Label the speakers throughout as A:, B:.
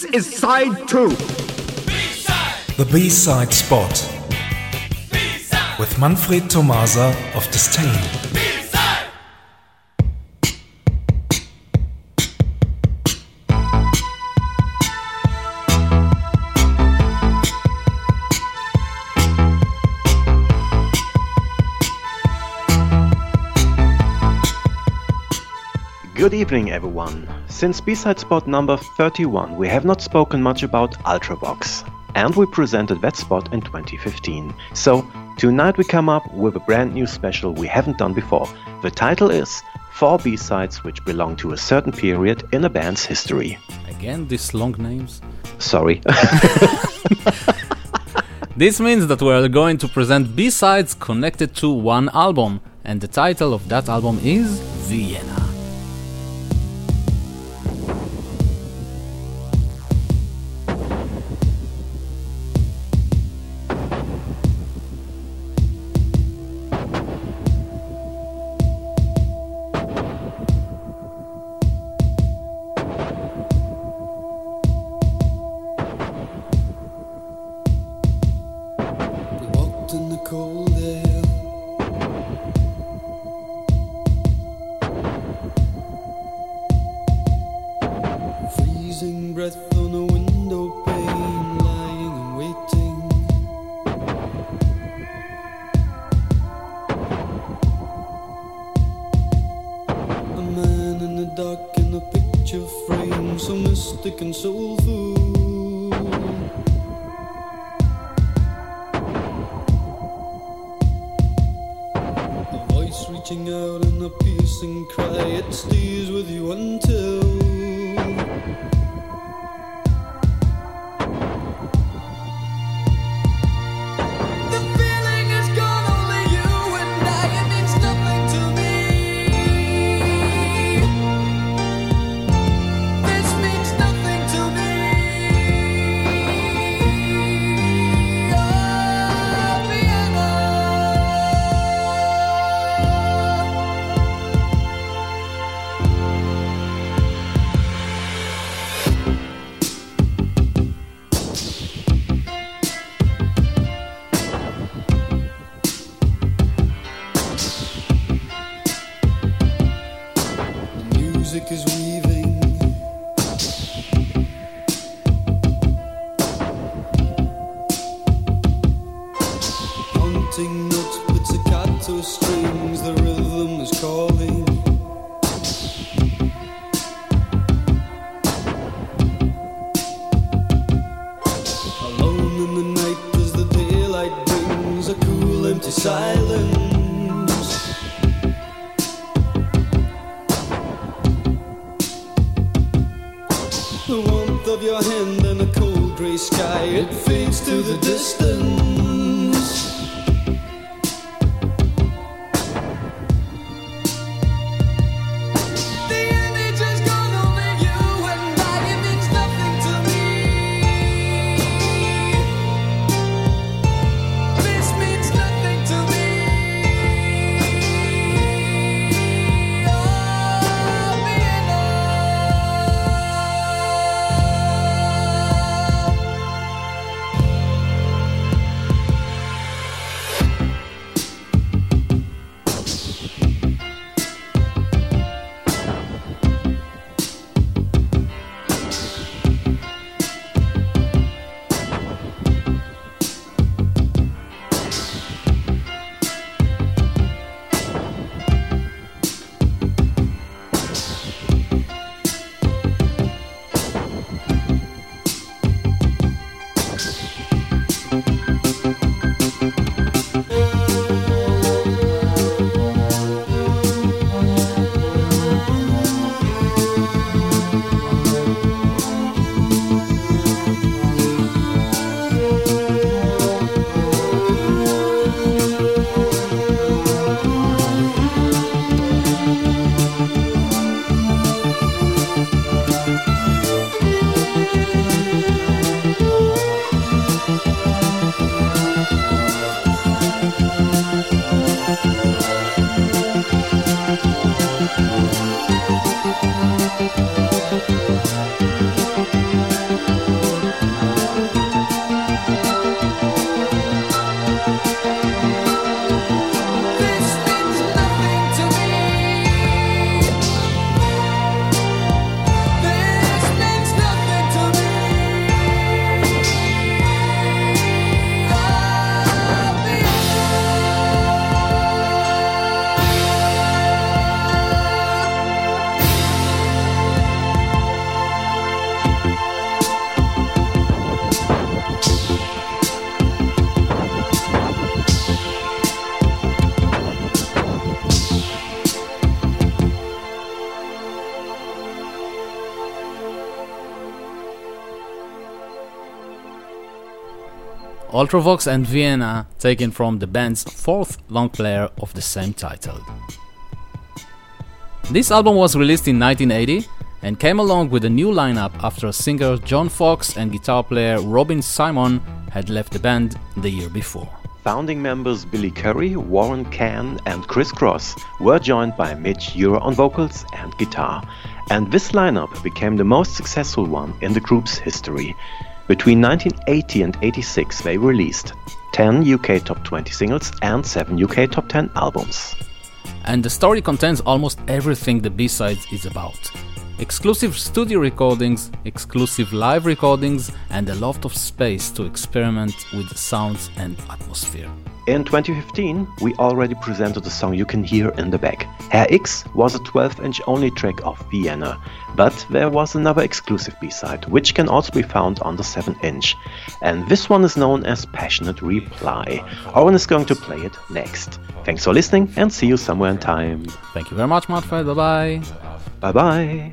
A: This is side two. B-side.
B: The B-side spot. B-side. With Manfred Tomasa of Disdain.
C: Good evening, everyone. Since B-side spot number 31, we have not spoken much about Ultravox, and we presented that spot in 2015. So, tonight we come up with a brand new special we haven't done before. The title is Four B-sides which belong to a certain period in a band's history.
D: Again, these long names?
C: Sorry.
D: this means that we are going to present B-sides connected to one album, and the title of that album is Vienna.
E: losing breath on a window pane, lying and waiting. A man in the dark in a picture frame, so mystic and soulful. A voice reaching out in a piercing cry, it stays with you until. It fades to the distance.
D: Ultravox and Vienna, taken from the band's fourth long player of the same title. This album was released in 1980 and came along with a new lineup after singer John Foxx and guitar player Robin Simon had left the band the year before.
C: Founding members Billy Currie, Warren Cann, and Chris Cross were joined by Midge Ure on vocals and guitar, and this lineup became the most successful one in the group's history. Between 1980 and 86, they released 10 UK Top 20 singles and 7 UK Top 10 albums.
D: And the story contains almost everything the B-Sides is about exclusive studio recordings, exclusive live recordings, and a lot of space to experiment with sounds and atmosphere.
C: In 2015, we already presented the song you can hear in the back. Herr X was a 12 inch only track of Vienna, but there was another exclusive B side, which can also be found on the 7 inch. And this one is known as Passionate Reply. Owen is going to play it next. Thanks for listening and see you somewhere in time.
D: Thank you very much, Manfred. Bye bye.
C: Bye bye.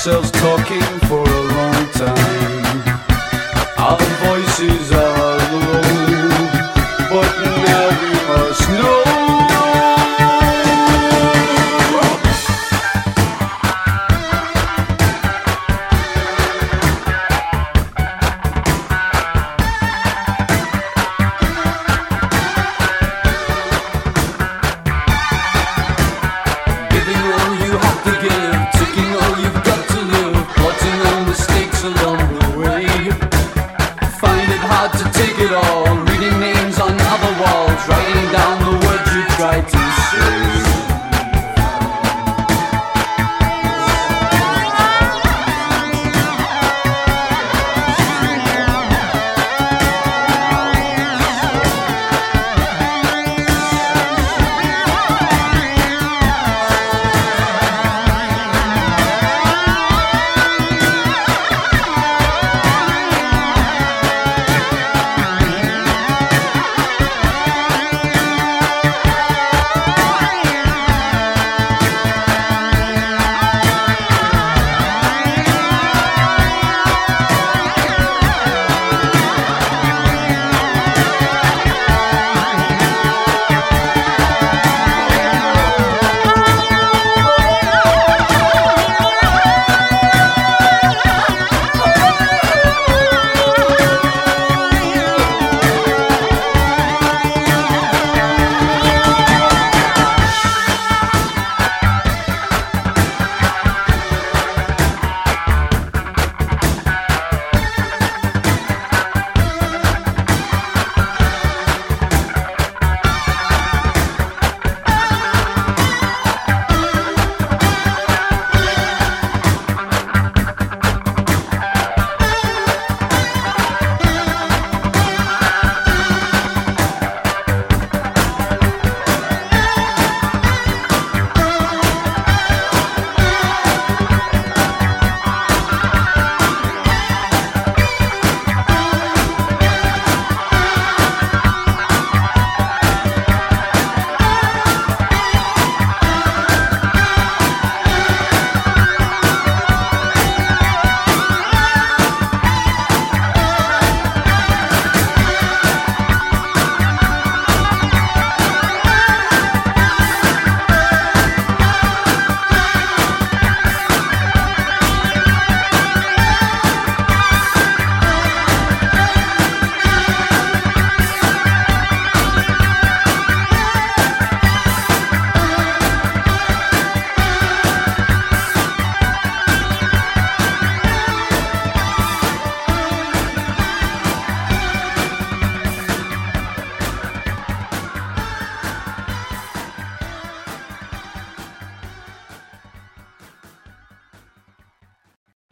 E: ourselves talking for a long time. Our voices are.